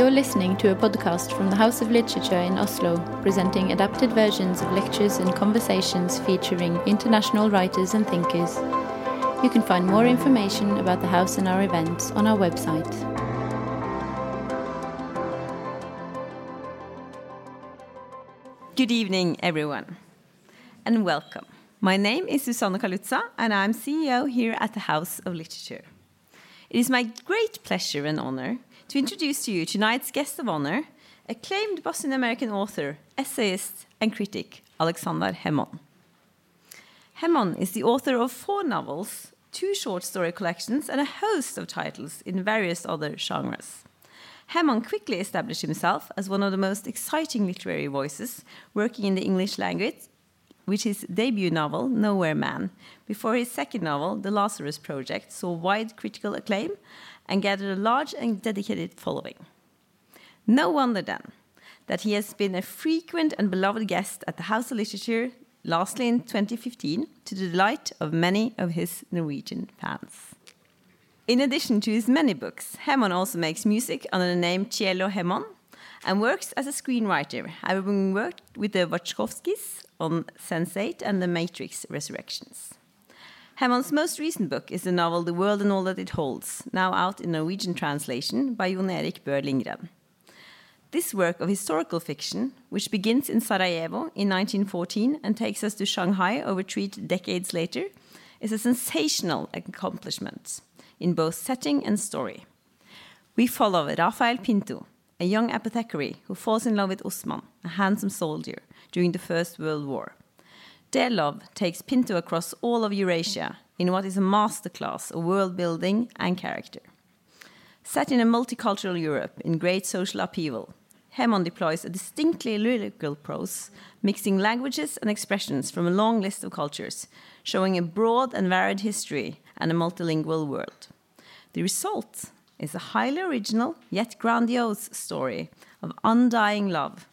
You're listening to a podcast from the House of Literature in Oslo, presenting adapted versions of lectures and conversations featuring international writers and thinkers. You can find more information about the house and our events on our website. Good evening, everyone, and welcome. My name is Susanne Kalutza, and I'm CEO here at the House of Literature. It is my great pleasure and honor to introduce to you tonight's guest of honor, acclaimed Bosnian American author, essayist, and critic, Aleksandar Hemon. Hemon is the author of four novels, two short story collections, and a host of titles in various other genres. Hemon quickly established himself as one of the most exciting literary voices working in the English language with his debut novel, Nowhere Man, before his second novel, The Lazarus Project, saw wide critical acclaim and gathered a large and dedicated following. No wonder then that he has been a frequent and beloved guest at the House of Literature, lastly in 2015, to the delight of many of his Norwegian fans. In addition to his many books, Hemon also makes music under the name Cielo Hemon and works as a screenwriter, having worked with the Wachowskis on Sense8 and The Matrix Resurrections. Hemon's most recent book is the novel The World and All That It Holds, now out in Norwegian translation by John Erik Bøe Lindgren. This work of historical fiction, which begins in Sarajevo in 1914 and takes us to Shanghai over three decades later, is a sensational accomplishment in both setting and story. We follow Rafael Pinto, a young apothecary who falls in love with Osman, a handsome soldier, during the First World War. Love takes Pinto across all of Eurasia in what is a masterclass of world building and character. Set in a multicultural Europe in great social upheaval, Hemon deploys a distinctly lyrical prose, mixing languages and expressions from a long list of cultures, showing a broad and varied history and a multilingual world. The result is a highly original yet grandiose story of undying love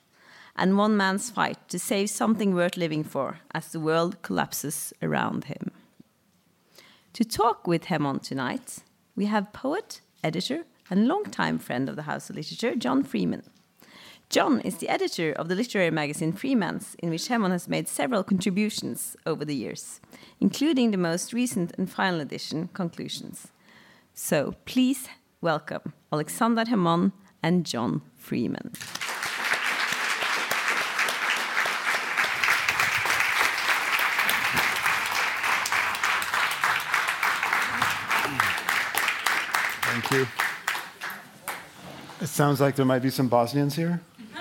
and one man's fight to save something worth living for as the world collapses around him. To talk with Hemon tonight, we have poet, editor, and longtime friend of the House of Literature, John Freeman. John is the editor of the literary magazine Freeman's, in which Hemon has made several contributions over the years, including the most recent and final edition, Conclusions. So please welcome Aleksandar Hemon and John Freeman. Thank you. It sounds like there might be some Bosnians here.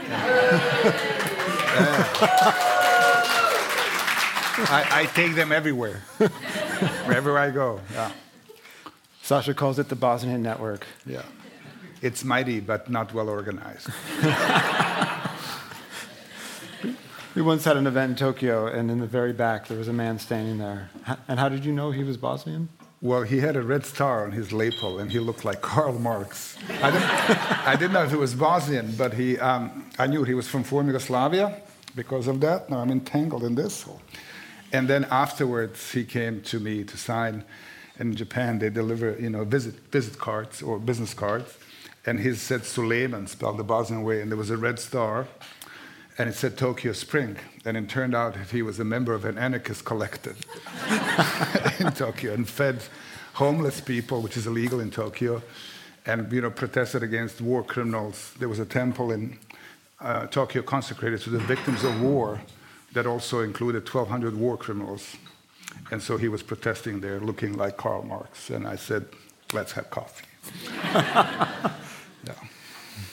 I, I take them everywhere, wherever I go. Yeah, Sasha calls it the Bosnian Network. yeah. It's mighty, but not well organized. We once had an event in Tokyo, and in the very back there was a man standing there. And how did you know he was Bosnian? Well, he had a red star on his lapel, and he looked like Karl Marx. I didn't, I didn't know if he was Bosnian, but he, um, I knew he was from former Yugoslavia because of that. Now I'm entangled in this. And then afterwards, he came to me to sign. In Japan, they deliver, you know, visit, visit cards or business cards. And he said Suleiman, spelled the Bosnian way, and there was a red star. And it said Tokyo Spring. And it turned out that he was a member of an anarchist collective in Tokyo and fed homeless people, which is illegal in Tokyo, and you know protested against war criminals. There was a temple in uh, Tokyo consecrated to the victims of war that also included 1,200 war criminals. And so he was protesting there, looking like Karl Marx. And I said, "Let's have coffee." yeah.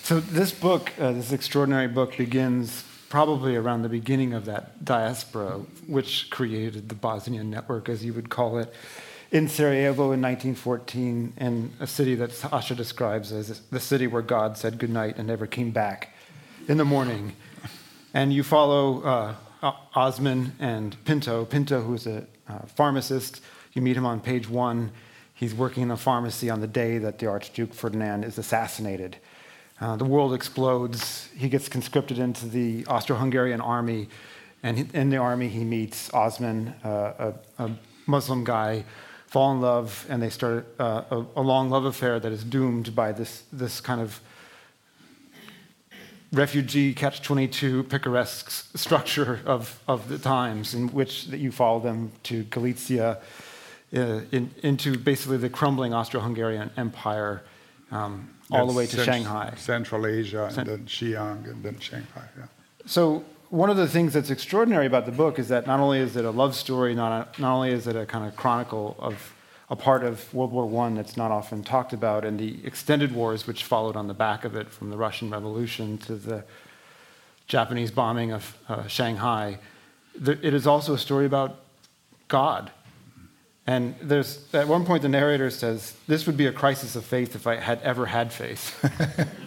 So this book, uh, this extraordinary book, begins probably around the beginning of that diaspora, which created the Bosnian Network, as you would call it, in Sarajevo in 1914, in a city that Sasha describes as the city where God said goodnight and never came back in the morning. And you follow uh, Osman and Pinto. Pinto, who's a uh, pharmacist, you meet him on page one. He's working in a pharmacy on the day that the Archduke Ferdinand is assassinated. Uh, the world explodes. He gets conscripted into the Austro Hungarian army. And in the army, he meets Osman, uh, a, a Muslim guy, fall in love, and they start uh, a, a long love affair that is doomed by this, this kind of refugee catch 22 picaresque structure of, of the times in which that you follow them to Galicia, uh, in, into basically the crumbling Austro Hungarian Empire, um, all the way to Cent- Shanghai. Central Asia, Cent- and then Xi'an, and then Shanghai. Yeah. So one of the things that's extraordinary about the book is that not only is it a love story, not, a, not only is it a kind of chronicle of a part of World War I that's not often talked about, and the extended wars which followed on the back of it, from the Russian Revolution to the Japanese bombing of uh, Shanghai, it is also a story about God. And there's at one point the narrator says, "This would be a crisis of faith if I had ever had faith."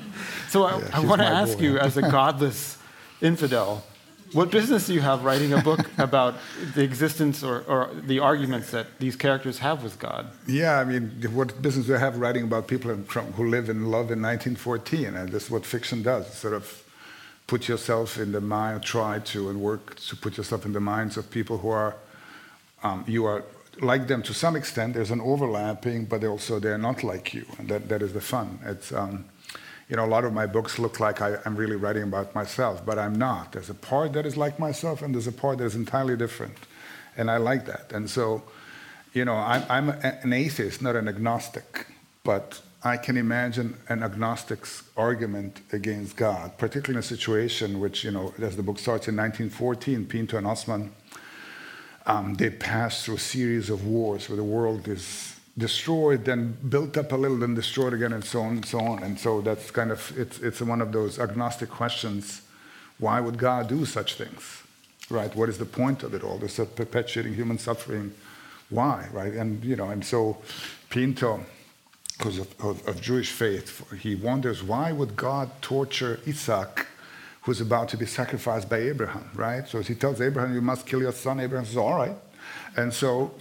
so I, Yeah, I want to ask boy. you, as a godless infidel, what business do you have writing a book about the existence or, or the arguments that these characters have with God? Yeah, I mean, what business do I have writing about people in- from, who live in love in 1914? And that's what fiction does. Sort of put yourself in the mind, try to, and work to put yourself in the minds of people who are, um, you are like them to some extent. There's an overlapping, but also they're not like you, and that, that is the fun. It's, um, you know, a lot of my books look like I, I'm really writing about myself, but I'm not. There's a part that is like myself, and there's a part that is entirely different, and I like that. And so, you know, I'm, I'm an atheist, not an agnostic, but I can imagine an agnostic's argument against God, particularly in a situation which, you know, as the book starts in 1914, Pinto and Osman, um, they pass through a series of wars where the world is destroyed, then built up a little, then destroyed again, and so on and so on. And so that's kind of, it's, it's one of those agnostic questions. Why would God do such things? Right? What is the point of it all? This is perpetuating human suffering. Why? Right? And, you know, and so Pinto, because of, of, of Jewish faith, he wonders why would God torture Isaac, who's about to be sacrificed by Abraham, right? So he tells Abraham, you must kill your son. Abraham says, all right. And so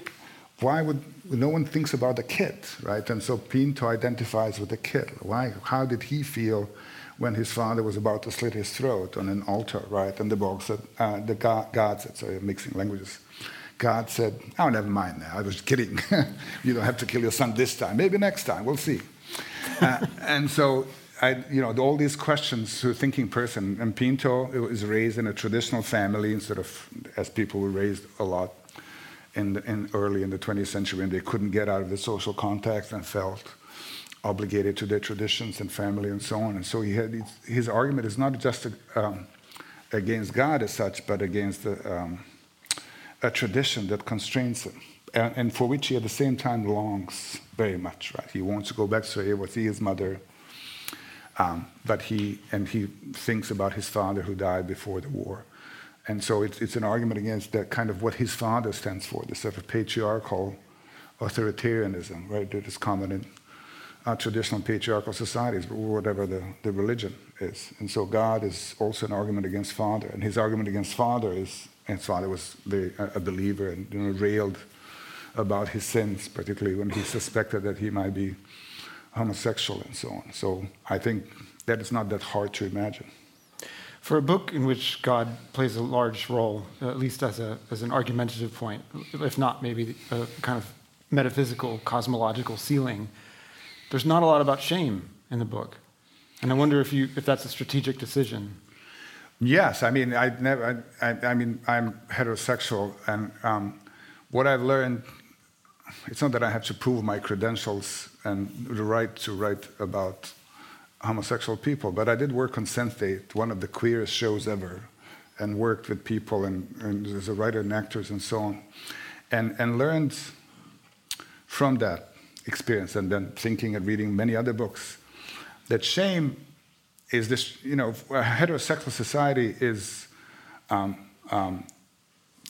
why would no one thinks about the kid, right? And so Pinto identifies with the kid. Why? How did he feel when his father was about to slit his throat on an altar, right? And the book said, uh, the God, God said, sorry, I'm mixing languages. God said, oh, never mind. I was kidding. you don't have to kill your son this time. Maybe next time. We'll see. Uh, and so, I, you know, all these questions to a thinking person. And Pinto is raised in a traditional family instead of as people were raised a lot in, the, in early in the 20th century when they couldn't get out of the social context and felt obligated to their traditions and family and so on. And so he had his, argument is not just um, against God as such, but against the, um, a tradition that constrains him. And, and for which he at the same time longs very much, right? He wants to go back to his mother, um, but he and he thinks about his father who died before the war, and so it's, it's an argument against that kind of what his father stands for, the sort of patriarchal authoritarianism, right? That is common in uh, traditional patriarchal societies, whatever the, the religion is. And so God is also an argument against father, and his argument against father is, and his father was very, a believer and you know, railed about his sins, particularly when he suspected that he might be homosexual and so on. So I think that is not that hard to imagine. For a book in which God plays a large role, at least as, a, as an argumentative point, if not maybe a kind of metaphysical, cosmological ceiling, there's not a lot about shame in the book. And I wonder if, you, if that's a strategic decision. Yes, I mean, I never. I, I mean, I'm heterosexual, and um, what I've learned, it's not that I have to prove my credentials and the right to write about homosexual people, but I did work on Sense8, one of the queerest shows ever, and worked with people and, and as a writer and actors and so on, and and learned from that experience, and then thinking and reading many other books, that shame is this, you know, a heterosexual society is um, um,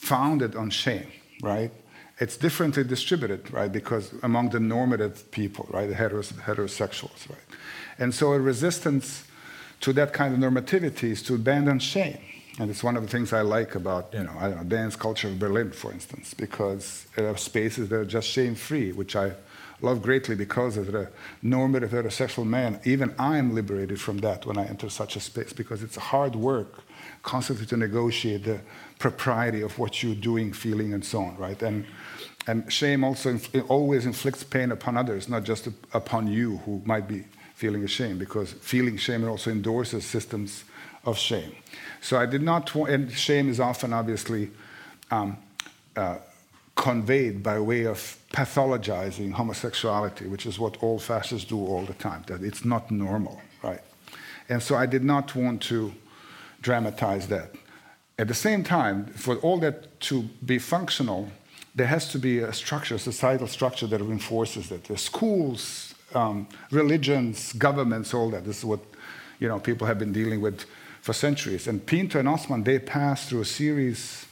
founded on shame, right? It's differently distributed, right? Because among the normative people, right, the heteros- heterosexuals, right? And so a resistance to that kind of normativity is to abandon shame. And it's one of the things I like about, you know, I don't know, dance culture of Berlin, for instance, because there are spaces that are just shame-free, which I love greatly because as a normative heterosexual man, even I am liberated from that when I enter such a space because it's hard work constantly to negotiate the propriety of what you're doing, feeling, and so on, right? And, and shame also inf- always inflicts pain upon others, not just upon you who might be feeling ashamed, because feeling shame also endorses systems of shame. So I did not, and shame is often obviously um, uh, conveyed by way of pathologizing homosexuality, which is what all fascists do all the time, that it's not normal, right? And so I did not want to dramatize that. At the same time, for all that to be functional, there has to be a structure, a societal structure that reinforces it. The schools, um, religions, governments, all that. This is what you know people have been dealing with for centuries. And Pinto and Osman, they passed through a series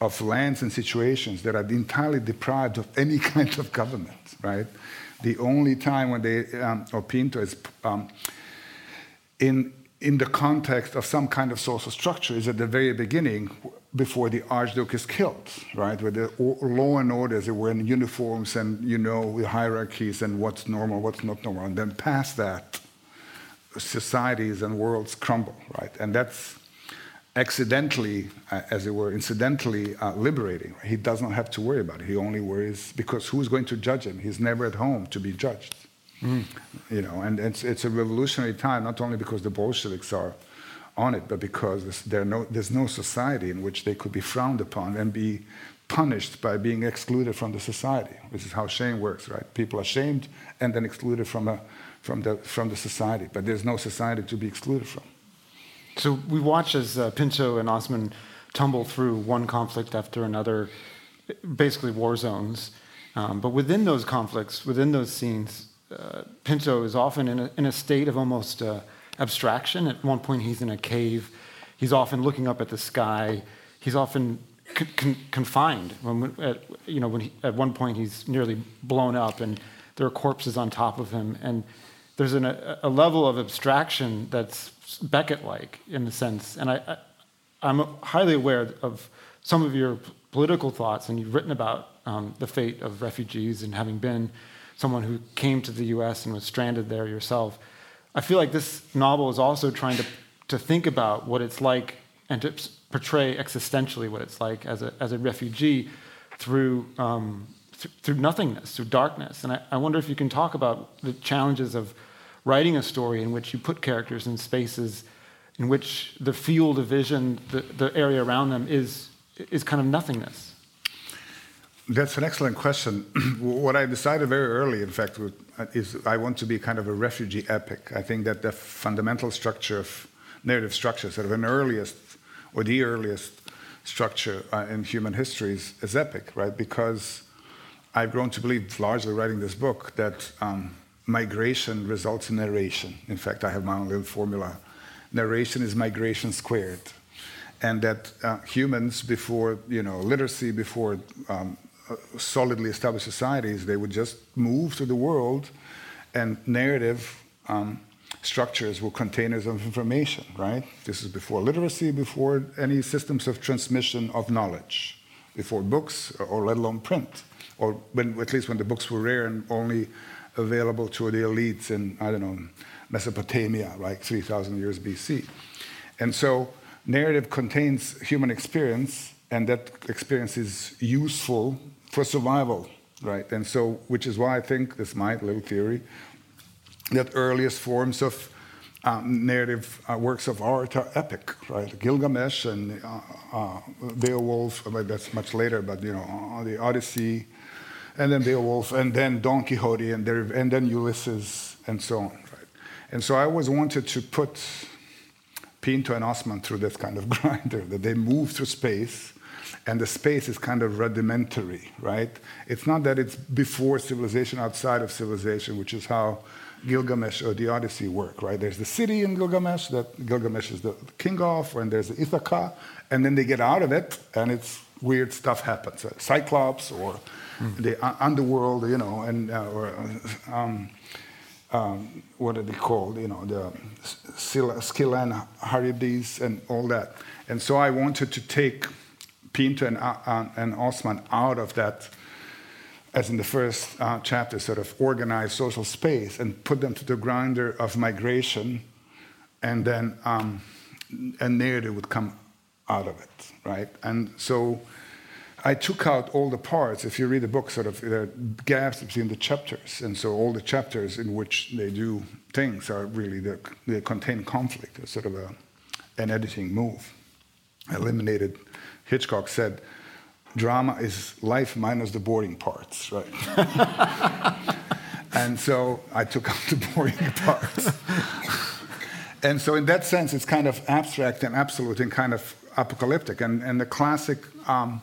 of lands and situations that are entirely deprived of any kind of government, right? The only time when they, um, or Pinto is um, in in the context of some kind of social structure is at the very beginning before the archduke is killed right where the law and order they were in uniforms and you know the hierarchies and what's normal what's not normal and then past that societies and worlds crumble right and that's accidentally uh, as it were incidentally uh, liberating he does not have to worry about it he only worries because who's going to judge him he's never at home to be judged Mm. You know, and it's, it's a revolutionary time, not only because the Bolsheviks are on it, but because there no, there's no society in which they could be frowned upon and be punished by being excluded from the society. This is how shame works, right? People are shamed and then excluded from, a, from, the, from the society, but there's no society to be excluded from. So we watch as uh, Pinto and Osman tumble through one conflict after another, basically war zones. Um, but within those conflicts, within those scenes, uh, Pinto is often in a, in a state of almost uh, abstraction. At one point, he's in a cave. He's often looking up at the sky. He's often con- con- confined. When, at, you know, when he, at one point, he's nearly blown up, and there are corpses on top of him. And there's an, a, a, level of abstraction that's Beckett-like in the sense. And I, I, am highly aware of some of your political thoughts, and you've written about um, the fate of refugees and having been someone who came to the US and was stranded there yourself. I feel like this novel is also trying to, to think about what it's like and to portray existentially what it's like as a, as a refugee through, um, th- through nothingness, through darkness. And I, I wonder if you can talk about the challenges of writing a story in which you put characters in spaces in which the field of vision, the, the area around them, is, is kind of nothingness. That's an excellent question. what I decided very early, in fact, is I want to be kind of a refugee epic. I think that the fundamental structure of narrative structure, sort of an earliest or the earliest structure uh, in human history is, is, epic, right? Because I've grown to believe, largely writing this book, that um, migration results in narration. In fact, I have my own little formula. Narration is migration squared. And that uh, humans, before you know literacy, before um, solidly established societies, they would just move to the world and narrative um, structures were containers of information, right? This is before literacy, before any systems of transmission of knowledge, before books, or let alone print, or when, at least when the books were rare and only available to the elites in, I don't know, Mesopotamia, like 3,000 years BC. And so narrative contains human experience, and that experience is useful for survival, right? And so, which is why I think this my little theory that earliest forms of um, narrative uh, works of art are epic, right? Gilgamesh and uh, uh, Beowulf. That's much later, but you know, uh, the Odyssey, and then Beowulf, and then Don Quixote, and, there, and then Ulysses, and so on, right? And so I always wanted to put Pinto and Osman through this kind of grinder, that they move through space and the space is kind of rudimentary, right? It's not that it's before civilization, outside of civilization, which is how Gilgamesh or the Odyssey work, right? There's the city in Gilgamesh that Gilgamesh is the king of, and there's the Ithaca, and then they get out of it, and it's weird stuff happens. Uh, Cyclops or mm. the uh, underworld, you know, and uh, or um, um, what are they called? You know, the Scylla Charybdis and all that. And so I wanted to take Pinto and, uh, and Osman out of that, as in the first uh, chapter, sort of organized social space and put them to the grinder of migration, and then um, a narrative would come out of it, right? And so I took out all the parts. If you read the book, sort of there are gaps between the chapters, and so all the chapters in which they do things are really the, they contain conflict. It's sort of a and editing move. Eliminated, Hitchcock said, drama is life minus the boring parts, right? and so I took out the boring parts. and so, in that sense, it's kind of abstract and absolute and kind of apocalyptic. And, and the classic um,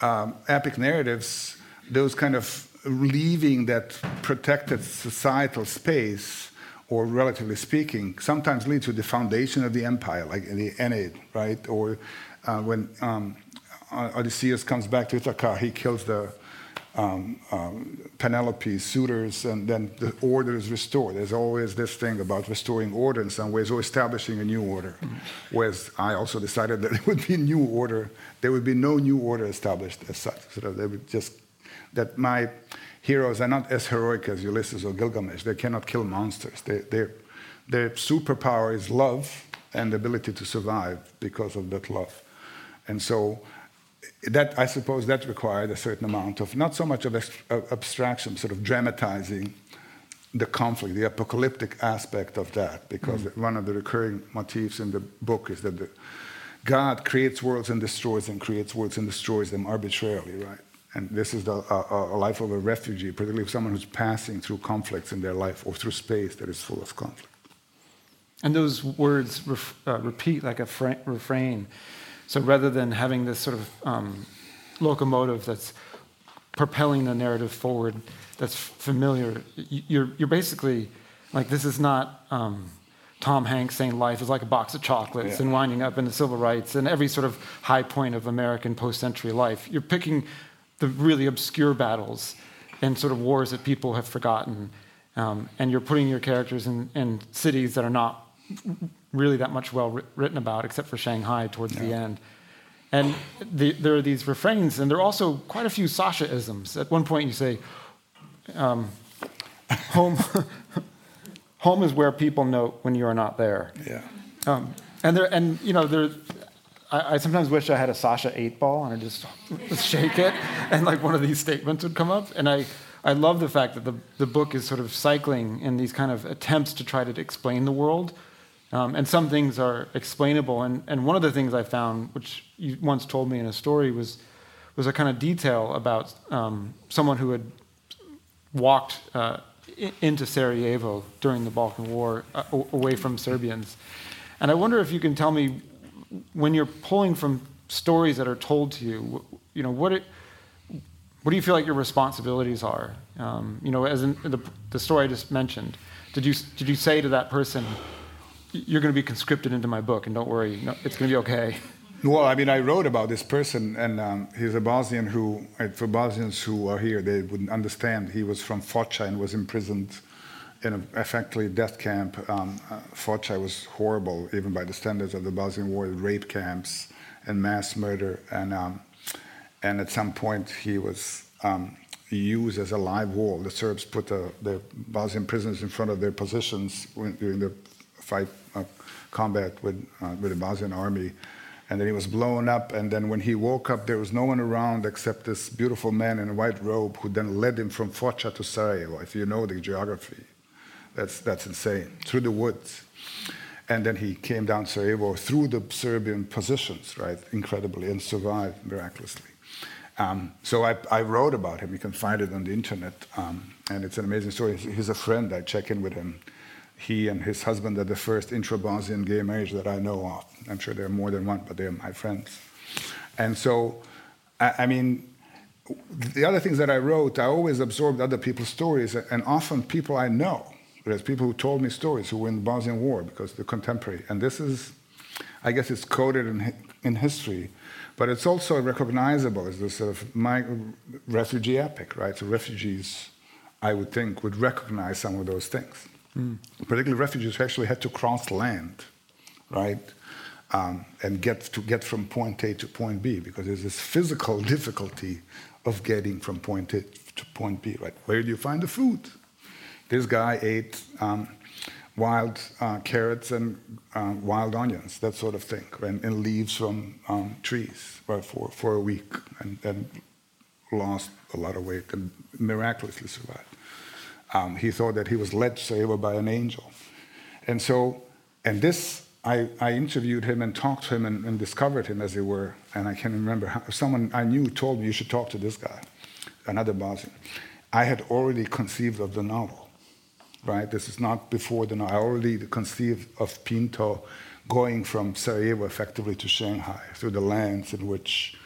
um, epic narratives, those kind of leaving that protected societal space, or relatively speaking, sometimes lead to the foundation of the empire, like in the Aeneid, right? Or uh, when um, Odysseus comes back to Ithaca, he kills the um, um, Penelope's suitors, and then the order is restored. There's always this thing about restoring order in some ways, or establishing a new order. Whereas I also decided that it would be new order. There would be no new order established as such. Sort of, they would just that my heroes are not as heroic as Ulysses or Gilgamesh. They cannot kill monsters. They, their superpower is love and the ability to survive because of that love. And so that I suppose that required a certain amount of not so much of abstraction, sort of dramatizing the conflict, the apocalyptic aspect of that, because mm. one of the recurring motifs in the book is that the, God creates worlds and destroys them, creates worlds and destroys them arbitrarily, right? And this is the, a, a life of a refugee, particularly someone who's passing through conflicts in their life or through space that is full of conflict. And those words ref, uh, repeat like a refrain. So rather than having this sort of um, locomotive that's propelling the narrative forward, that's familiar, you're, you're basically like, this is not um, Tom Hanks saying life is like a box of chocolates yeah. and winding up in the civil rights and every sort of high point of American post century life. You're picking the really obscure battles and sort of wars that people have forgotten. Um, and you're putting your characters in, in cities that are not really that much well written about, except for Shanghai towards the end. And the, there are these refrains, and there are also quite a few Sasha isms. At one point, you say, um, "Home, home is where people note when you are not there." Yeah. Um, and there, and you know, there. I, I, sometimes wish I had a Sasha eight ball and I just, just shake it, and like one of these statements would come up. And I, I love the fact that the, the book is sort of cycling in these kind of attempts to try to explain the world um, and some things are explainable. And, and one of the things I found, which you once told me in a story, was, was a kind of detail about um, someone who had walked uh, into Sarajevo during the Balkan War uh, away from Serbians. And I wonder if you can tell me, when you're pulling from stories that are told to you, you know, what, it, what do you feel like your responsibilities are? Um, you know, as in the, the story I just mentioned, did you, did you say to that person, you're going to be conscripted into my book, and don't worry, no, it's going to be okay. Well, I mean, I wrote about this person, and um, he's a Bosnian who, for Bosnians who are here, they wouldn't understand. He was from Foča and was imprisoned in a effectively death camp. Um, uh, Foča was horrible, even by the standards of the Bosnian War, rape camps and mass murder. And, um, and at some point, he was um, used as a live wall. The Serbs put the, Bosnian prisoners in front of their positions during the fight uh, combat with uh, with the Bosnian army, and then he was blown up. And then when he woke up, there was no one around except this beautiful man in a white robe who then led him from Foča to Sarajevo. If you know the geography, that's that's insane through the woods. And then he came down Sarajevo through the Serbian positions, right? Incredibly, and survived miraculously. Um, so I, I, wrote about him. You can find it on the internet, um, and it's an amazing story. He's a friend. I check in with him he and his husband are the first intra-Bosnian gay marriage that I know of. I'm sure there are more than one, but they're my friends. And so, I, I mean, the other things that I wrote, I always absorbed other people's stories, and often people I know. There's people who told me stories who were in the Bosnian War because they're contemporary. And this is, I guess, it's coded in, in history, but it's also recognizable as this sort of my, refugee epic, right? So refugees, I would think, would recognize some of those things. Mm. Particularly refugees who actually had to cross land, right? Um, and get to get from point A to point B because there's this physical difficulty of getting from point A to point B, right? Where do you find the food? This guy ate um, wild uh, carrots and uh, wild onions, that sort of thing, and, and leaves from um, trees for, for a week and then lost a lot of weight and miraculously survived. Um, he thought that he was led to Sarajevo by an angel. And so, and this I, I interviewed him and talked to him and, and discovered him, as it were. And I can remember how, someone I knew told me you should talk to this guy, another Bosnian. I had already conceived of the novel, right? This is not before the novel. I already conceived of Pinto going from Sarajevo effectively to Shanghai through the lands in which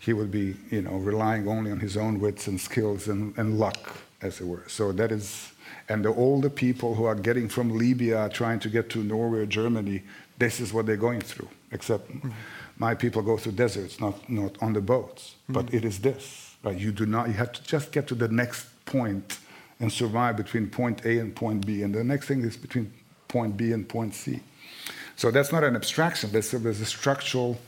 he would be, you know, relying only on his own wits and skills and, and luck, as it were. So that is, and the older people who are getting from Libya, trying to get to Norway or Germany, this is what they're going through. Except mm-hmm. my people go through deserts, not, not on the boats. Mm-hmm. But it is this, right? You do not, you have to just get to the next point and survive between point A and point B. And the next thing is between point B and point C. So that's not an abstraction, there's a, there's a structural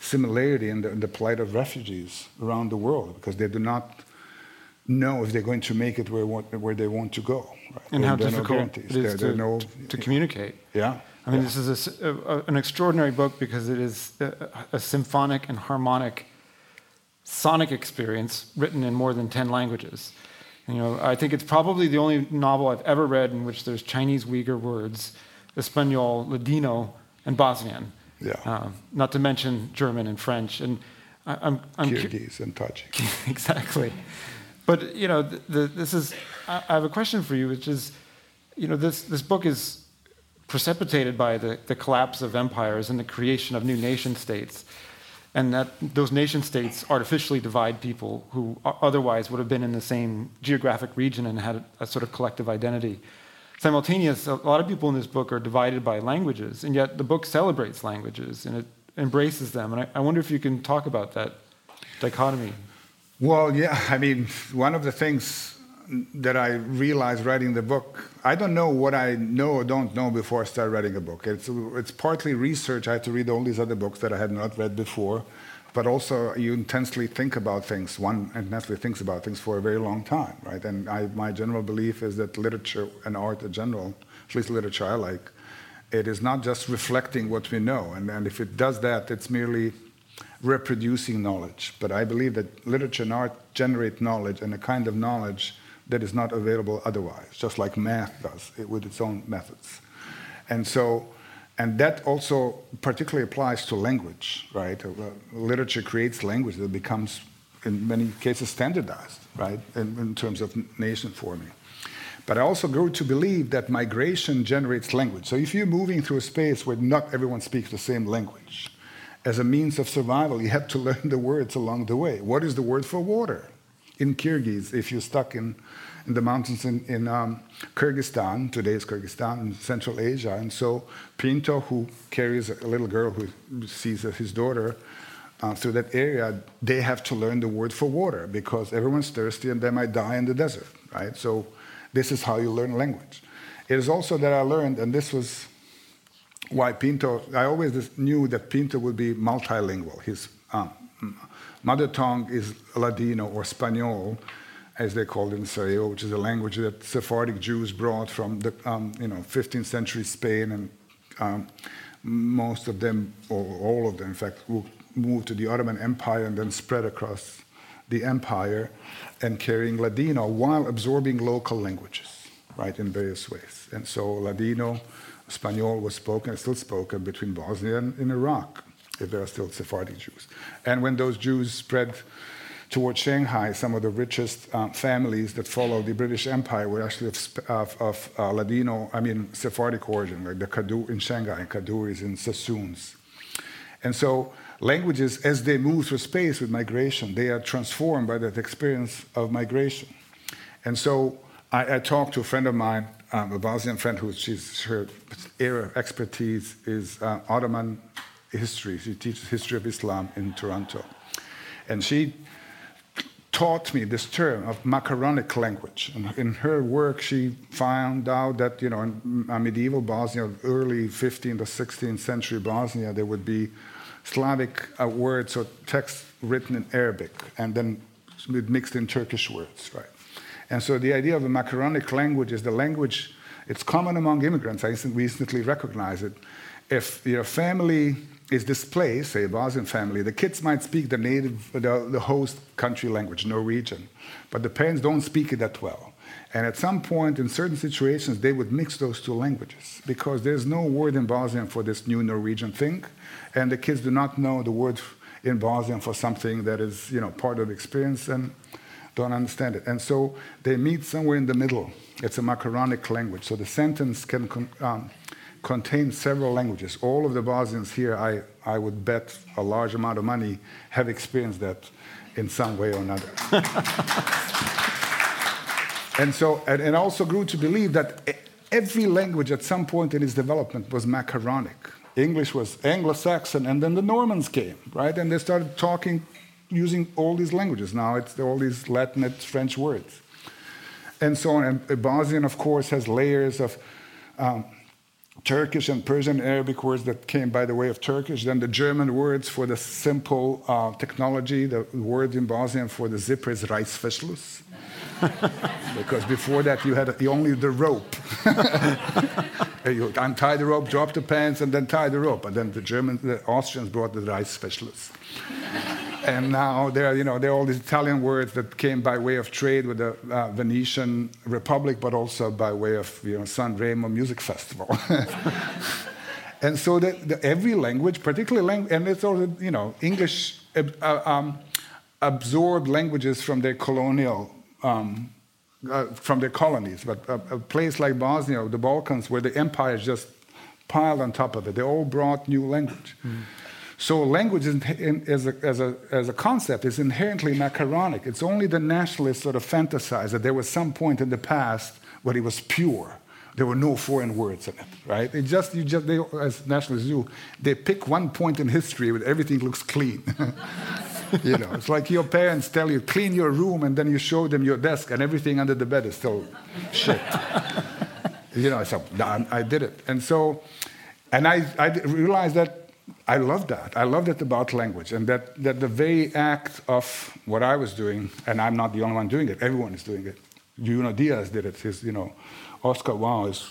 similarity in the, in the, plight of refugees around the world because they do not know if they're going to make it where, where they want to go. Right? And how difficult no it is there, to, no, to, communicate. Yeah. I mean, yeah. this is a, a, an extraordinary book because it is a, a symphonic and harmonic sonic experience written in more than 10 languages. You know, I think it's probably the only novel I've ever read in which there's Chinese Uyghur words Espanol, Ladino, and Bosnian. Yeah. Uh, not to mention German and French. And I, I'm, I'm Kyrgyz cu- and Tajik. exactly. But you know, the, the, this is. I, I have a question for you, which is, you know, this this book is precipitated by the, the collapse of empires and the creation of new nation states, and that those nation states artificially divide people who otherwise would have been in the same geographic region and had a, a sort of collective identity simultaneous, a lot of people in this book are divided by languages, and yet the book celebrates languages and it embraces them. And I, I wonder if you can talk about that dichotomy. Well, yeah, I mean, one of the things that I realized writing the book, I don't know what I know or don't know before I start writing a book. It's, it's partly research. I had to read all these other books that I had not read before but also you intensely think about things. One intensely thinks about things for a very long time, right? And I, my general belief is that literature and art in general, at least literature I like, it is not just reflecting what we know. And, and if it does that, it's merely reproducing knowledge. But I believe that literature and art generate knowledge and a kind of knowledge that is not available otherwise, just like math does it, with its own methods. And so and that also particularly applies to language, right? Uh, literature creates language that becomes, in many cases, standardized, right, in, in terms of nation forming. But I also grew to believe that migration generates language. So if you're moving through a space where not everyone speaks the same language, as a means of survival, you have to learn the words along the way. What is the word for water? In Kyrgyz, if you're stuck in in the mountains in, in um, Kyrgyzstan, today's Kyrgyzstan, in Central Asia. And so Pinto, who carries a little girl who sees his daughter uh, through that area, they have to learn the word for water because everyone's thirsty and they might die in the desert, right? So this is how you learn language. It is also that I learned, and this was why Pinto, I always knew that Pinto would be multilingual. His um, mother tongue is Ladino or Spanish, as they called it in Sarajevo, which is a language that Sephardic Jews brought from the um, you know 15th century Spain, and um, most of them, or all of them, in fact, moved to the Ottoman Empire and then spread across the empire, and carrying Ladino while absorbing local languages, right, in various ways. And so Ladino, Spanish was spoken, still spoken between Bosnia and in Iraq, if there are still Sephardic Jews. And when those Jews spread towards Shanghai, some of the richest um, families that followed the British Empire were actually of, of, of uh, Ladino, I mean, Sephardic origin, like the Kadoorie in Shanghai, Kadoories in Sassoons. And so languages, as they move through space with migration, they are transformed by that experience of migration. And so I, I talked to a friend of mine, um, a Bosnian friend, who she's, her area of expertise is uh, Ottoman history. She teaches history of Islam in Toronto. And she taught me this term of macaronic language. And in her work, she found out that, you know, in medieval Bosnia, early 15th or 16th century Bosnia, there would be Slavic uh, words or texts written in Arabic and then mixed in Turkish words, right? And so the idea of a macaronic language is the language, it's common among immigrants. I recently recognized it. If your family is displaced, say a Bosnian family, the kids might speak the native, the, the host country language, Norwegian, but the parents don't speak it that well. And at some point, in certain situations, they would mix those two languages because there's no word in Bosnian for this new Norwegian thing, and the kids do not know the word in Bosnian for something that is, you know, part of the experience and don't understand it. And so they meet somewhere in the middle. It's a macaronic language, so the sentence can con- um, contain several languages. All of the Bosnians here, I, I would bet a large amount of money, have experienced that in some way or another. And so, and, and also grew to believe that every language at some point in its development was macaronic. English was Anglo-Saxon, and then the Normans came, right? And they started talking using all these languages. Now it's all these Latin and French words, and so on. And Bosnian, of course, has layers of um, Turkish and Persian Arabic words that came by the way of Turkish. Then the German words for the simple uh, technology. The word in Bosnian for the zipper is Reißverschluss. because before that you had only the rope. you untie the rope, drop the pants, and then tie the rope. And then the Germans, the Austrians brought the Reißverschluss. And now there are, you know, there are all these Italian words that came by way of trade with the uh, Venetian Republic, but also by way of, you know, San Remo Music Festival. and so the, every language, particularly language, and it's also, you know, English uh, um, absorbed languages from their colonial um, uh, from their colonies. But a, a, place like Bosnia, the Balkans, where the empires just piled on top of it, they all brought new language. Mm. So language in, as, a, as, a, as a concept is inherently macaronic. It's only the nationalists sort of fantasize that there was some point in the past where it was pure. There were no foreign words in it, right? It just, you just, they, as nationalists do, they pick one point in history where everything looks clean. you know, it's like your parents tell you, clean your room, and then you show them your desk, and everything under the bed is still shit. you know, so I did it. And so, and I, I realized that I love that. I love that about language, and that, that the very act of what I was doing, and I'm not the only one doing it, everyone is doing it. Junot Diaz did it. His, you know, Oscar Wao is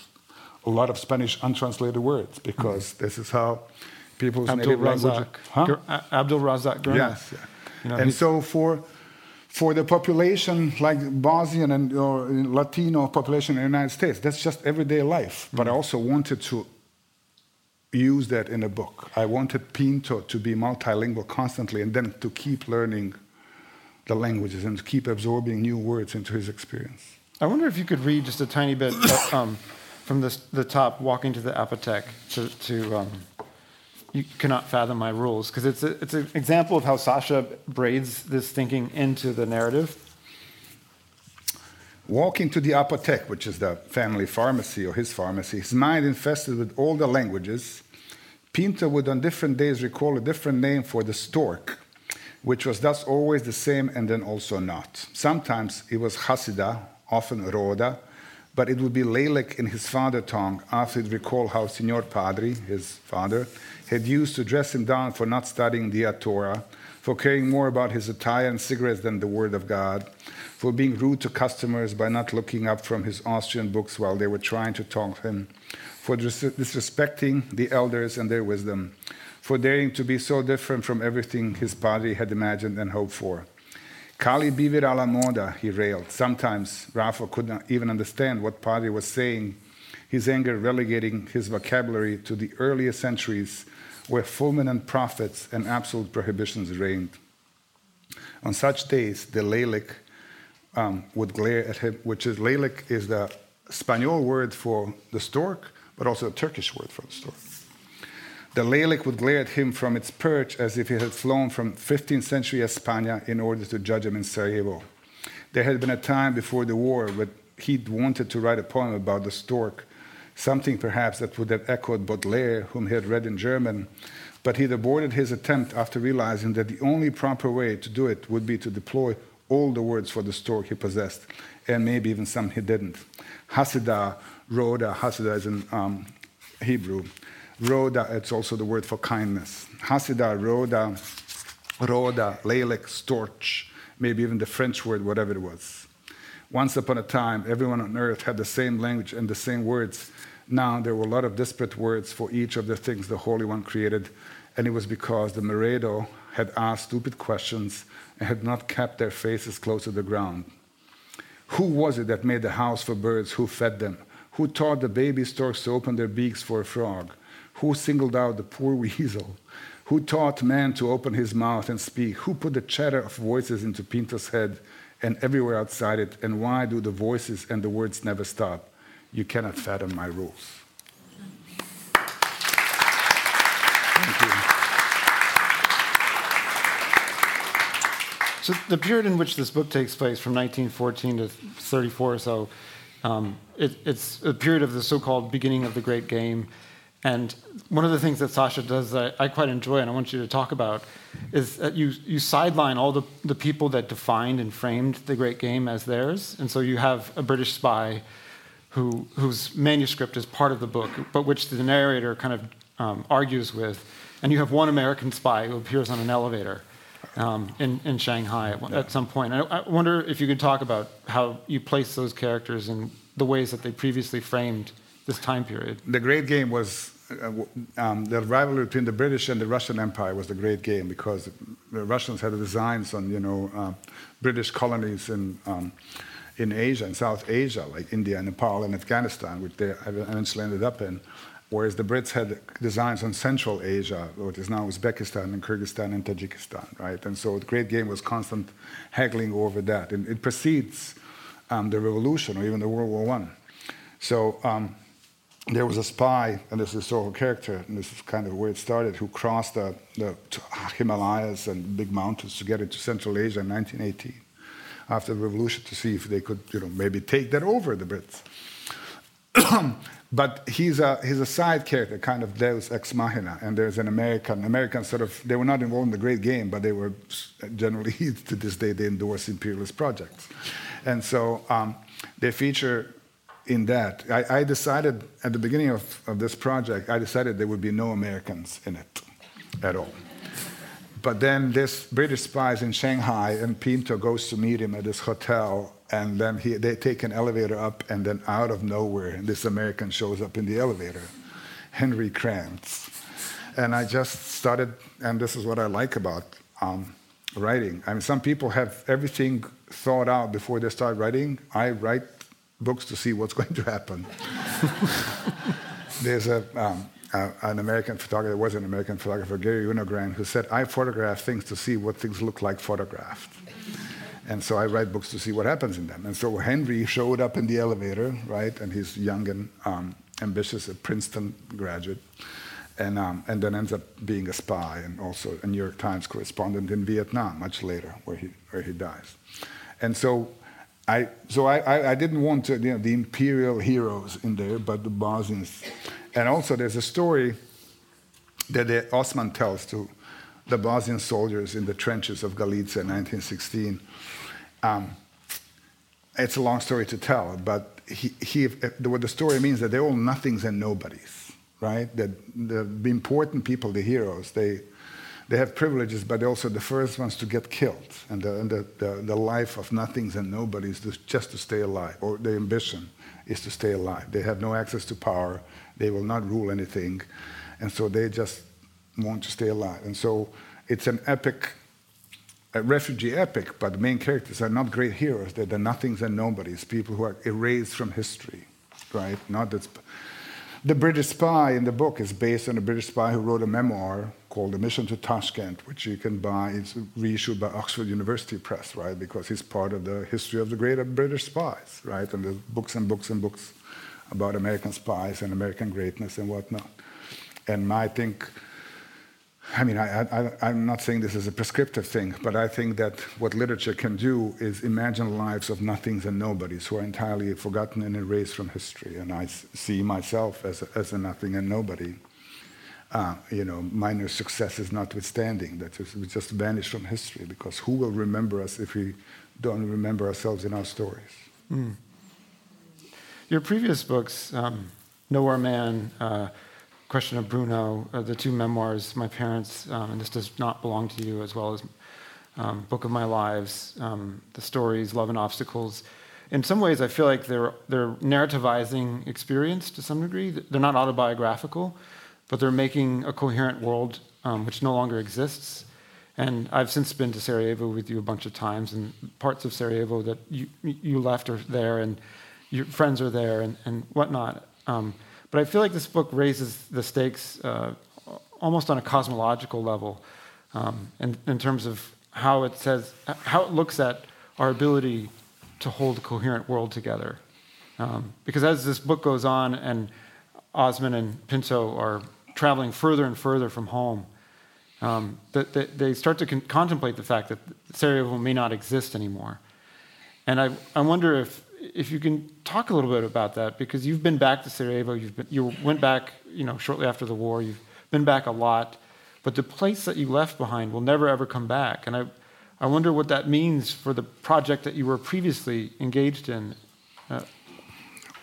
a lot of Spanish untranslated words because this is how people's Abdul native Razak. language. Huh? Abdul Razak Yes. Yeah. You know, and so for for the population like Bosnian and or Latino population in the United States, that's just everyday life. But I mm. also wanted to use that in a book. I wanted Pinto to be multilingual constantly and then to keep learning the languages and keep absorbing new words into his experience. I wonder if you could read just a tiny bit um, from the, the top, walking to the apothec, to, to um, you cannot fathom my rules because it's, it's an example of how Sasha braids this thinking into the narrative. Walking to the apothec, which is the family pharmacy or his pharmacy, his mind infested with all the languages, Pinto would on different days recall a different name for the stork, which was thus always the same and then also not. Sometimes it was Hasida, often Roda, but it would be Lelek in his father tongue after he'd recall how Signor Padre, his father, had used to dress him down for not studying the Torah, for caring more about his attire and cigarettes than the Word of God, for being rude to customers by not looking up from his Austrian books while they were trying to talk to him, for disrespecting the elders and their wisdom, for daring to be so different from everything his padre had imagined and hoped for. Kali vivere alla moda, he railed. Sometimes Rafa could not even understand what Padre was saying, his anger relegating his vocabulary to the earlier centuries where fulminant prophets and absolute prohibitions reigned. On such days, the Lalik um, would glare at him, which is Lalik is the Spanish word for the stork, but also a Turkish word for the stork. The Lalik would glare at him from its perch as if it had flown from 15th century España in order to judge him in Sarajevo. There had been a time before the war when he'd wanted to write a poem about the stork, something perhaps that would have echoed Baudelaire, whom he had read in German, but he'd aborted his attempt after realizing that the only proper way to do it would be to deploy all the words for the stork he possessed, and maybe even some he didn't. Hasidah, Rhoda, Hasidah is in um, Hebrew. Rhoda, it's also the word for kindness. Hasidah, Rhoda, Rhoda, Lelek, Storch, maybe even the French word, whatever it was. Once upon a time, everyone on earth had the same language and the same words. Now there were a lot of disparate words for each of the things the Holy One created, and it was because the Meredo had asked stupid questions had not kept their faces close to the ground. Who was it that made the house for birds? Who fed them? Who taught the baby storks to open their beaks for a frog? Who singled out the poor weasel? Who taught man to open his mouth and speak? Who put the chatter of voices into Pinto's head and everywhere outside it? And why do the voices and the words never stop? You cannot fathom my rules. Thank you. So the period in which this book takes place, from 1914 to 34 or so, um, it, it's a period of the so-called beginning of the Great Game. And one of the things that Sasha does that I quite enjoy and I want you to talk about is that you, you sideline all the, the people that defined and framed the Great Game as theirs. And so you have a British spy who, whose manuscript is part of the book, but which the narrator kind of um, argues with. And you have one American spy who appears on an elevator um, in, in Shanghai at, at some point. I, I wonder if you could talk about how you place those characters and the ways that they previously framed this time period. The Great Game was uh, um, the rivalry between the British and the Russian Empire was the Great Game because the Russians had designs on you know uh, British colonies in um, in Asia in South Asia like India, and Nepal, and Afghanistan, which they eventually ended up in. Whereas the Brits had designs on Central Asia, what is now Uzbekistan and Kyrgyzstan and Tajikistan, right? And so the Great Game was constant haggling over that. And it precedes um, the revolution or even the World War One. So um, there was a spy, and this is a historical character, and this is kind of where it started, who crossed the, the Himalayas and big mountains to get into Central Asia in 1918 after the revolution to see if they could, you know, maybe take that over, the Brits. but he's a, he's a side character, kind of Deus ex machina, and there's an American, American sort of, they were not involved in the Great Game, but they were generally, to this day, they endorse imperialist projects. And so um, they feature in that. I, I, decided at the beginning of, of this project, I decided there would be no Americans in it at all. But then this British spy is in Shanghai, and Pinto goes to meet him at this hotel, and then he, they take an elevator up, and then out of nowhere, this American shows up in the elevator, Henry Krantz. And I just started, and this is what I like about um, writing. I mean, some people have everything thought out before they start writing. I write books to see what's going to happen. There's a, um, uh, an American photographer, there was an American photographer, Garry Winogrand, who said, I photograph things to see what things look like photographed. And so I write books to see what happens in them. And so Henry showed up in the elevator, right? And he's young and um, ambitious, a Princeton graduate, and, um, and then ends up being a spy and also a New York Times correspondent in Vietnam much later, where he, where he dies. And so I, so I, I, I, didn't want to, you know, the imperial heroes in there, but the Bosnians. And also, there's a story that the Osman tells to the Bosnian soldiers in the trenches of Galicia in 1916. Um, it's a long story to tell, but he, he, what the story means that they're all nothings and nobodies, right? That the, the important people, the heroes, they, they have privileges, but they're also the first ones to get killed. And the, and the, the, the life of nothings and nobodies is just to stay alive, or the ambition is to stay alive. They have no access to power, they will not rule anything, and so they just want to stay alive. And so it's an epic, a refugee epic, but the main characters are not great heroes, they're the nothings and nobodies, people who are erased from history, right? Not that the British spy in the book is based on a British spy who wrote a memoir called A Mission to Tashkent, which you can buy. It's reissued by Oxford University Press, right? Because he's part of the history of the great British spies, right? And there's books and books and books about American spies and American greatness and whatnot. And I think I mean, I, am not saying this is a prescriptive thing, but I think that what literature can do is imagine lives of nothings and nobodies who are entirely forgotten and erased from history. And I see myself as a, as a nothing and nobody. Uh, you know, minor successes notwithstanding, that we just vanish from history because who will remember us if we don't remember ourselves in our stories? Mm. Your previous books, um, Nowhere Man, uh, Question of Bruno, uh, the two memoirs, my parents, um, and this does not belong to you, as well as um, Book of My Lives, um, the stories, Love and Obstacles. In some ways, I feel like they're, they're narrativizing experience to some degree. They're not autobiographical, but they're making a coherent world um, which no longer exists. And I've since been to Sarajevo with you a bunch of times, and parts of Sarajevo that you, you left are there, and your friends are there, and, and whatnot. Um, but I feel like this book raises the stakes uh, almost on a cosmological level um, in, in terms of how it says, how it looks at our ability to hold a coherent world together. Um, because as this book goes on and Osman and Pinto are traveling further and further from home, um, that, they start to con- contemplate the fact that Sarajevo may not exist anymore. And I, I wonder if, if you can talk a little bit about that, because you've been back to Sarajevo, you've been, you went back you know, shortly after the war, you've been back a lot, but the place that you left behind will never ever come back. And I, I wonder what that means for the project that you were previously engaged in. Uh,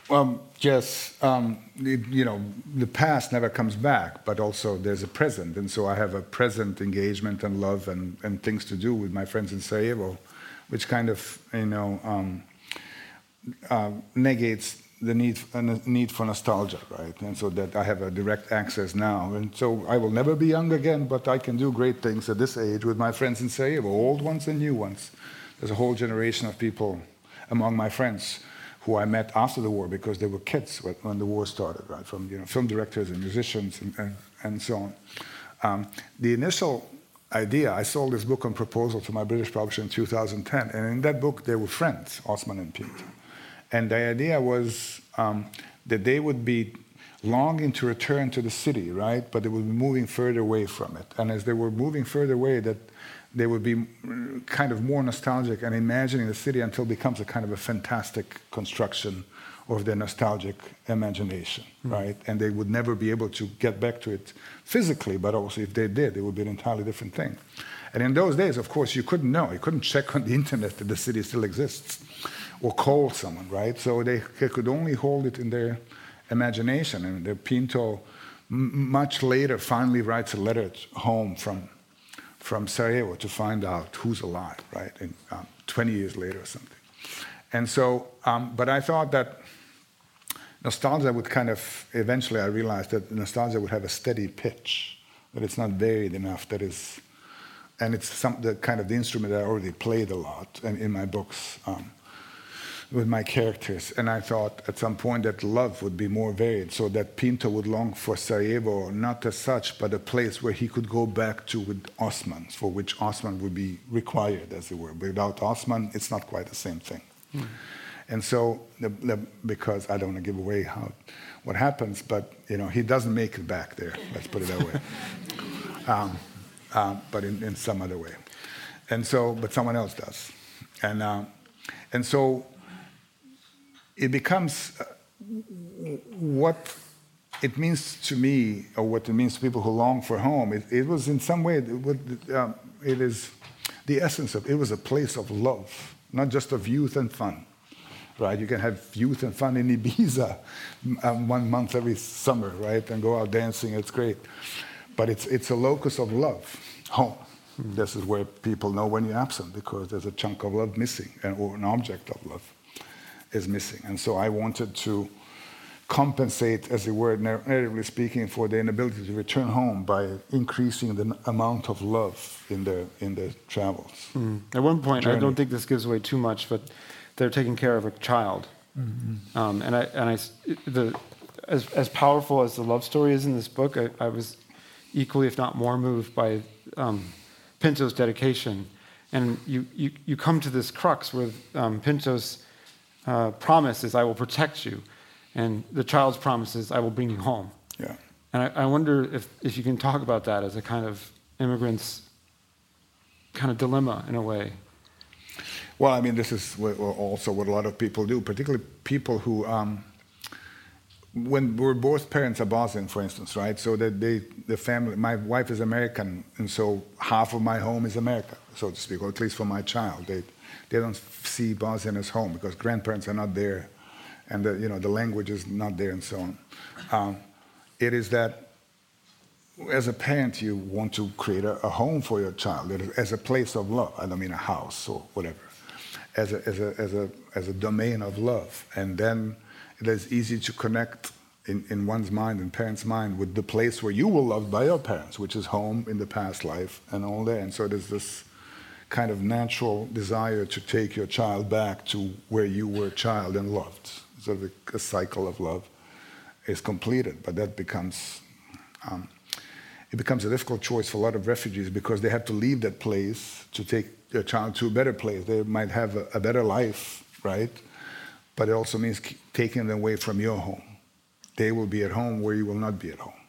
well, yes, um, it, you know, the past never comes back, but also there's a present. And so I have a present engagement and love and, and things to do with my friends in Sarajevo, which kind of, you know, um, uh, negates the need, uh, need for nostalgia, right? And so that I have a direct access now. And so I will never be young again, but I can do great things at this age with my friends in Sarajevo, old ones and new ones. There's a whole generation of people among my friends who I met after the war because they were kids when the war started, right? From you know, film directors and musicians and, and, and so on. Um, the initial idea, I sold this book on proposal to my British publisher in 2010, and in that book they were friends, Osman and Pinto. And the idea was um, that they would be longing to return to the city, right? But they would be moving further away from it. And as they were moving further away, that they would be kind of more nostalgic and imagining the city until it becomes a kind of a fantastic construction of their nostalgic imagination, mm. right? And they would never be able to get back to it physically, but also if they did, it would be an entirely different thing. And in those days, of course, you couldn't know. You couldn't check on the internet that the city still exists or call someone, right? So they, they could only hold it in their imagination. And the Pinto, much later, finally writes a letter home from from Sarajevo to find out who's alive, right? And, um, 20 years later or something. And so, um, but I thought that nostalgia would kind of, eventually I realized that nostalgia would have a steady pitch, that it's not varied enough, that is, and it's some, the kind of the instrument that I already played a lot and in my books. Um, with my characters. And I thought at some point that love would be more varied, so that Pinto would long for Sarajevo, not as such, but a place where he could go back to with Osman, for which Osman would be required, as it were. Without Osman, it's not quite the same thing. Mm. And so, the, the, because I don't want to give away how, what happens, but you know, he doesn't make it back there. Let's put it that way. um, um, but in, in some other way. And so, but someone else does. And, uh, and so it becomes uh, what it means to me, or what it means to people who long for home. It, it was in some way, it, um, it is the essence of it was a place of love, not just of youth and fun. Right? You can have youth and fun in Ibiza um, one month every summer, right? And go out dancing, it's great. But it's, it's a locus of love, home. This is where people know when you're absent because there's a chunk of love missing, or an object of love is missing. And so I wanted to compensate, as it were, narratively speaking, for the inability to return home by increasing the amount of love in their in their travels. Mm. At one point, Journey. I don't think this gives away too much, but they're taking care of a child, mm-hmm. um, and I and I the as as powerful as the love story is in this book, I, I was equally, if not more, moved by um, Pinto's dedication. And you, you, you come to this crux with um, Pinto's uh, promise is, I will protect you. And the child's promise is, I will bring you home. Yeah. And I, I wonder if, if you can talk about that as a kind of immigrant's kind of dilemma in a way. Well, I mean, this is also what a lot of people do, particularly people who, um, when we're both parents are Bosnian, for instance, right? So that they, the family, my wife is American, and so half of my home is America, so to speak, or at least for my child. They, they don't see Bosnian as home because grandparents are not there, and the, you know the language is not there, and so on. Um, it is that as a parent, you want to create a, a, home for your child as a place of love. I don't mean a house or whatever, as a, as a, as a, as a domain of love. And then it is easy to connect in, in one's mind and parents' mind with the place where you were loved by your parents, which is home in the past life and all that. And so there's this kind of natural desire to take your child back to where you were a child and loved. Sort of a, a cycle of love is completed, but that becomes um, it becomes a difficult choice for a lot of refugees because they have to leave that place to take their child to a better place. They might have a, a better life, right? But it also means taking them away from your home they will be at home where you will not be at home.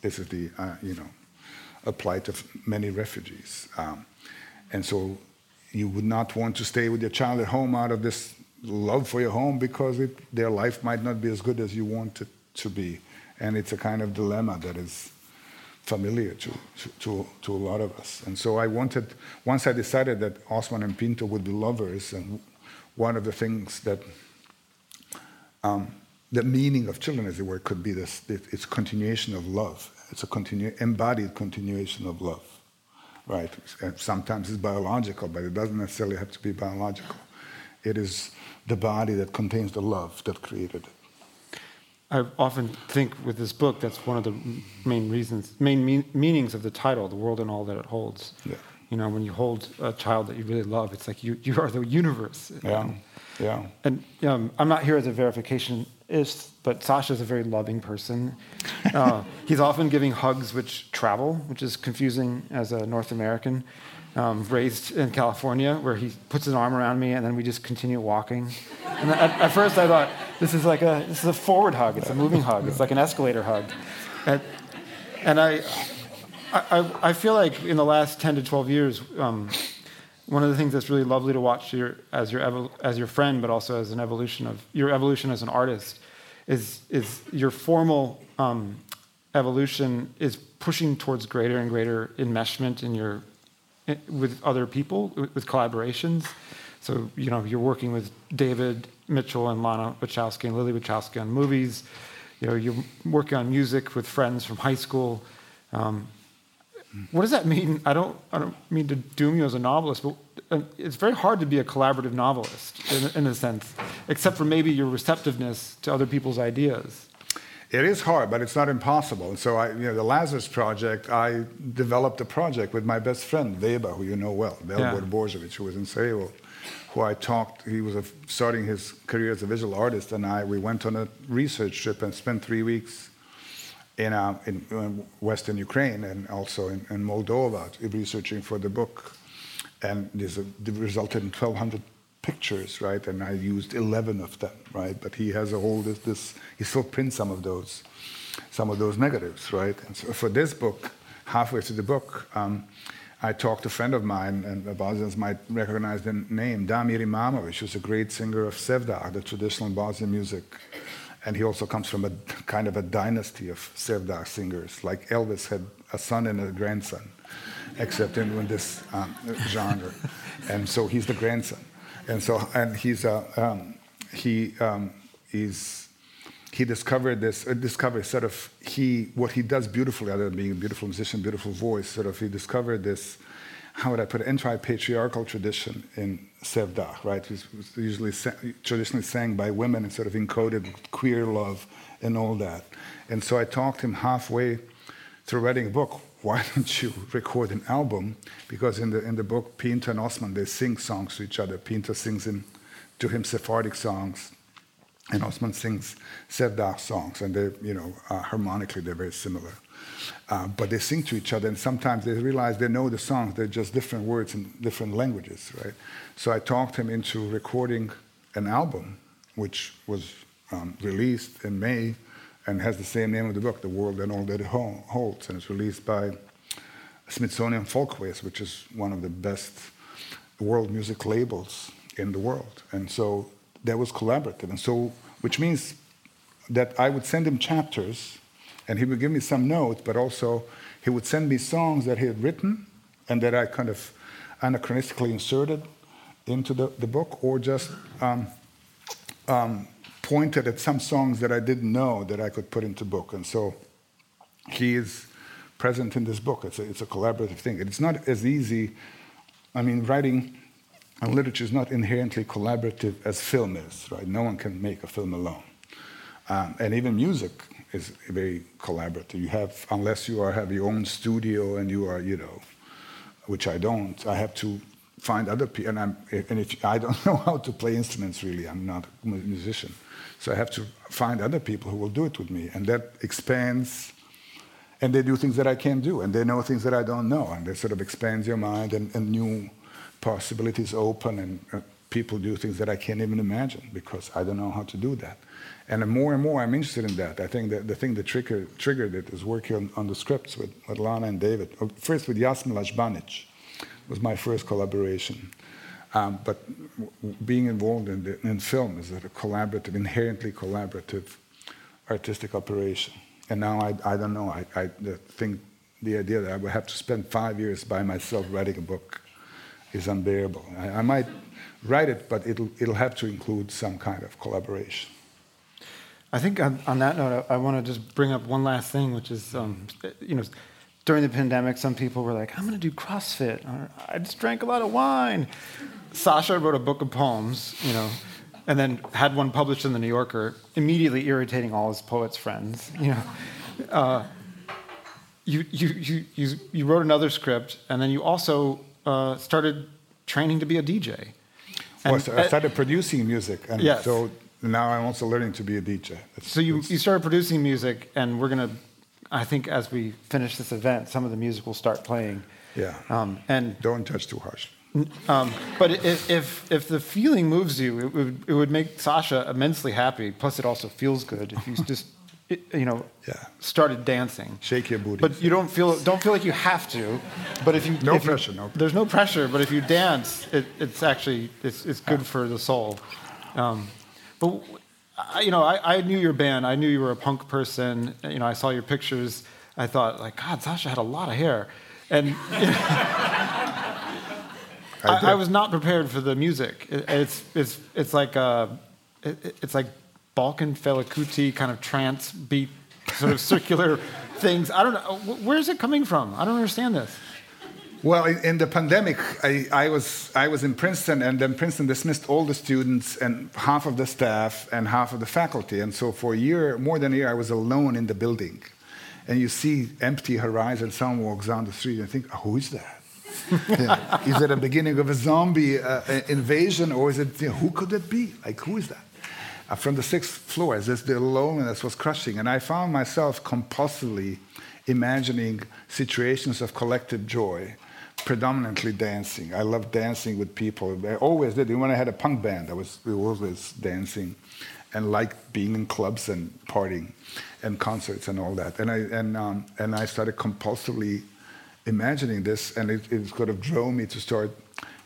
This is the, uh, you know, a plight of many refugees. Um, and so you would not want to stay with your child at home out of this love for your home because it, their life might not be as good as you want it to be. And it's a kind of dilemma that is familiar to, to, to a lot of us. And so I wanted, once I decided that Osman and Pinto would be lovers, and one of the things that um, the meaning of children, as it were, could be this it's continuation of love. It's a continu- embodied continuation of love, right? And sometimes it's biological, but it doesn't necessarily have to be biological. It is the body that contains the love that created it. I often think with this book, that's one of the main reasons, main mean, meanings of the title, "The World and All That It Holds." Yeah. You know, when you hold a child that you really love, it's like you, you are the universe. Yeah. Yeah. And um, I'm not here as a verification is, but Sasha's a very loving person. Uh, he's often giving hugs which travel, which is confusing as a North American. Um, raised in California, where he puts his arm around me and then we just continue walking. And at, at, first I thought, this is like a, this is a forward hug, it's a moving hug, it's like an escalator hug. And, and I, I, I feel like in the last 10 to 12 years, um, one of the things that's really lovely to watch your, as, your as your friend, but also as an evolution of your evolution as an artist, is, is your formal um, evolution is pushing towards greater and greater enmeshment in your, with other people, with, with collaborations. So, you know, you're working with David Mitchell and Lana Wachowski and Lily Wachowski on movies. You know, you're working on music with friends from high school. Um, what does that mean? I don't, I don't mean to doom you as a novelist, but uh, it's very hard to be a collaborative novelist in, in a sense, except for maybe your receptiveness to other people's ideas. It is hard, but it's not impossible. And so, I, you know, the Lazarus Project, I developed a project with my best friend, Weber, who you know well, Velibor yeah. who was in Sarajevo, who I talked, he was a, starting his career as a visual artist, and I, we went on a research trip and spent three weeks in, uh, in, in, Western Ukraine and also in, in, Moldova researching for the book. And this uh, resulted in 1,200 pictures, right? And I used 11 of them, right? But he has a whole, this, this he still prints some of those, some of those negatives, right? And so for this book, halfway through the book, um, I talked to a friend of mine, and Bosnians might recognize the name, Damir Imamovic, who's a great singer of Sevdah, the traditional Bosnian music and he also comes from a kind of a dynasty of Sevdah singers. Like Elvis had a son and a grandson, except in, in this um, genre, and so he's the grandson, and so and he's a um, he um, is he discovered this uh, discovered sort of he what he does beautifully other than being a beautiful musician beautiful voice sort of he discovered this how would I put it, anti-patriarchal tradition in Sevdah, right? It was usually traditionally sang by women and sort of encoded queer love and all that. And so I talked him halfway through writing a book. Why don't you record an album? Because in the in the book, Pinto and Osman they sing songs to each other. Pinto sings in, to him Sephardic songs, and Osman sings Sevdah songs, and they you know uh, harmonically they're very similar. Uh, but they sing to each other, and sometimes they realize they know the songs, they're just different words in different languages, right? So I talked him into recording an album, which was um, released in May and has the same name of the book, The World and All That It Holds, and it's released by Smithsonian Folkways, which is one of the best world music labels in the world. And so that was collaborative, and so which means that I would send him chapters and he would give me some notes, but also he would send me songs that he had written and that I kind of anachronistically inserted into the, the book, or just um, um, pointed at some songs that I didn't know that I could put into book. And so he is present in this book. It's a, it's a collaborative thing. It's not as easy. I mean, writing and literature is not inherently collaborative as film is, right? No one can make a film alone. Um, and even music is very collaborative. You have, unless you are, have your own studio and you are, you know, which I don't, I have to find other people. And, I'm, and if, I don't know how to play instruments really, I'm not a musician. So I have to find other people who will do it with me. And that expands, and they do things that I can't do, and they know things that I don't know. And that sort of expands your mind, and, and new possibilities open, and uh, people do things that I can't even imagine because I don't know how to do that. And more and more I'm interested in that. I think that the thing that trigger, triggered it is working on, on, the scripts with, with Lana and David. Uh, first with Jasmila Žbanić was my first collaboration. Um, but being involved in, the, in film is a collaborative, inherently collaborative artistic operation. And now I, I don't know, I, I think the idea that I would have to spend five years by myself writing a book is unbearable. I, I might write it, but it'll, it'll have to include some kind of collaboration. I think on, on that note, I, I want to just bring up one last thing, which is, um, you know, during the pandemic, some people were like, I'm going to do CrossFit. Or, I just drank a lot of wine. Sasha wrote a book of poems, you know, and then had one published in the New Yorker, immediately irritating all his poets' friends, you know. Uh, you, you, you, you, you wrote another script, and then you also uh, started training to be a DJ. And, well, so I started producing music, and yes. so now I'm also learning to be a DJ. That's, so you, you started producing music, and we're going to, I think as we finish this event, some of the music will start playing. Yeah. Um, and Don't touch too harsh. Um, but if, if, if the feeling moves you, it would, it would make Sasha immensely happy. Plus, it also feels good if you just, you know, yeah. started dancing. Shake your booty. But you don't feel don't feel like you have to. But if you no if pressure, you, no. There's no pressure. But if you dance, it, it's actually it's, it's good for the soul. Um, but I, you know, I, I knew your band. I knew you were a punk person. You know, I saw your pictures. I thought, like, God, Sasha had a lot of hair, and you know, I, I, was not prepared for the music. It, it's it's it's like uh, it, it's like Balkan Fela Kuti kind of trance beat, sort of circular things. I don't know. Where's it coming from? I don't understand this. Well, in, in the pandemic, I, I, was, I was in Princeton, and then Princeton dismissed all the students and half of the staff and half of the faculty. And so for a year, more than a year, I was alone in the building. And you see empty horizon, someone walks down the street, and think, oh, who is that? yeah. Is it a beginning of a zombie uh, invasion, or is it, you know, who could it be? Like, who is that? Uh, from the sixth floor, as the loneliness was crushing. And I found myself compulsively imagining situations of collective joy predominantly dancing. I love dancing with people. I always did. Even When I had a punk band, I was always dancing and liked being in clubs and partying and concerts and all that. And I, and, um, and I started compulsively imagining this, and it, it sort of drove me to start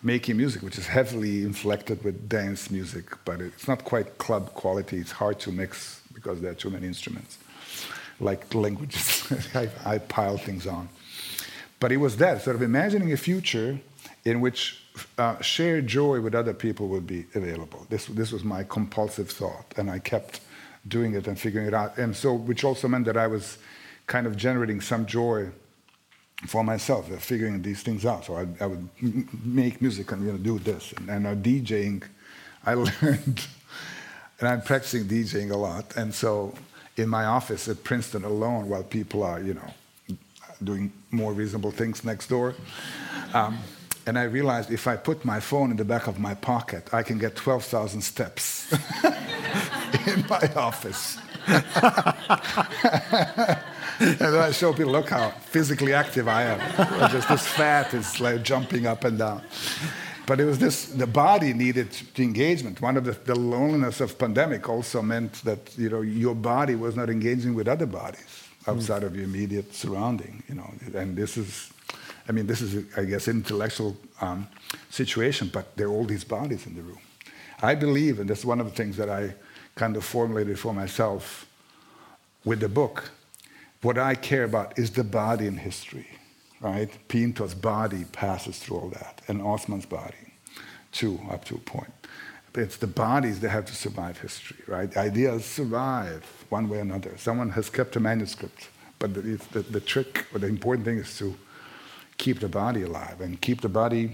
making music, which is heavily inflected with dance music, but it's not quite club quality. It's hard to mix because there are too many instruments, like languages. I, I pile things on. But it was that, sort of imagining a future in which uh, shared joy with other people would be available. This, this was my compulsive thought, and I kept doing it and figuring it out. And so, which also meant that I was kind of generating some joy for myself, uh, figuring these things out. So I, I would m- make music and you know, do this. And, and uh, DJing, I learned, and I'm practicing DJing a lot. And so in my office at Princeton alone, while people are, you know, doing more reasonable things next door. Um, and I realized if I put my phone in the back of my pocket, I can get 12,000 steps in my office. and then I show people, look how physically active I am. Just this fat is like jumping up and down. But it was this, the body needed engagement. One of the, the loneliness of pandemic also meant that, you know, your body was not engaging with other bodies outside mm. of your immediate surrounding, you know. And this is, I mean, this is, I guess, intellectual um, situation, but there are all these bodies in the room. I believe, and that's one of the things that I kind of formulated for myself with the book. What I care about is the body in history, right? Pinto's body passes through all that, and Osman's body, too, up to a point. It's the bodies that have to survive history, right? Ideas survive one way or another. Someone has kept a manuscript, but the, the, the trick or the important thing is to keep the body alive and keep the body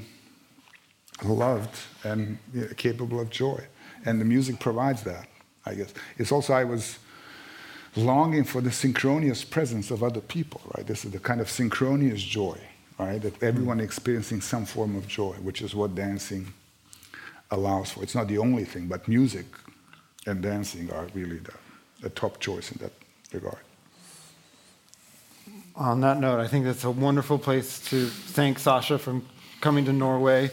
loved and you know, capable of joy. And the music provides that, I guess. It's also, I was longing for the synchronous presence of other people, right? This is the kind of synchronous joy, right? That everyone experiencing some form of joy, which is what dancing allows for. It's not the only thing, but music and dancing are really the, the top choice in that regard. On that note, I think that's a wonderful place to thank Sasha for coming to Norway.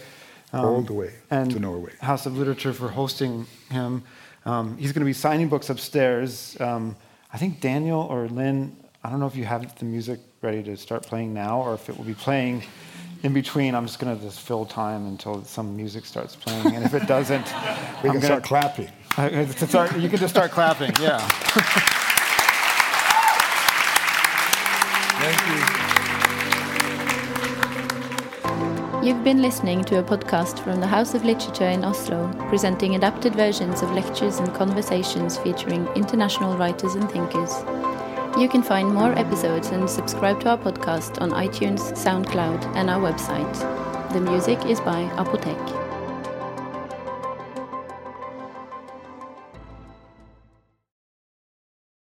Um, All the way and to Norway. House of Literature for hosting him. Um, he's going to be signing books upstairs. Um, I think Daniel or Lynn, I don't know if you have the music ready to start playing now or if it will be playing in between. I'm just going to just fill time until some music starts playing. And if it doesn't, we can start clapping. Uh, start, you can just start clapping, yeah. Thank you. You've been listening to a podcast from the House of Literature in Oslo, presenting adapted versions of lectures and conversations featuring international writers and thinkers. You can find more episodes and subscribe to our podcast on iTunes, SoundCloud, and our website. The music is by Apotek.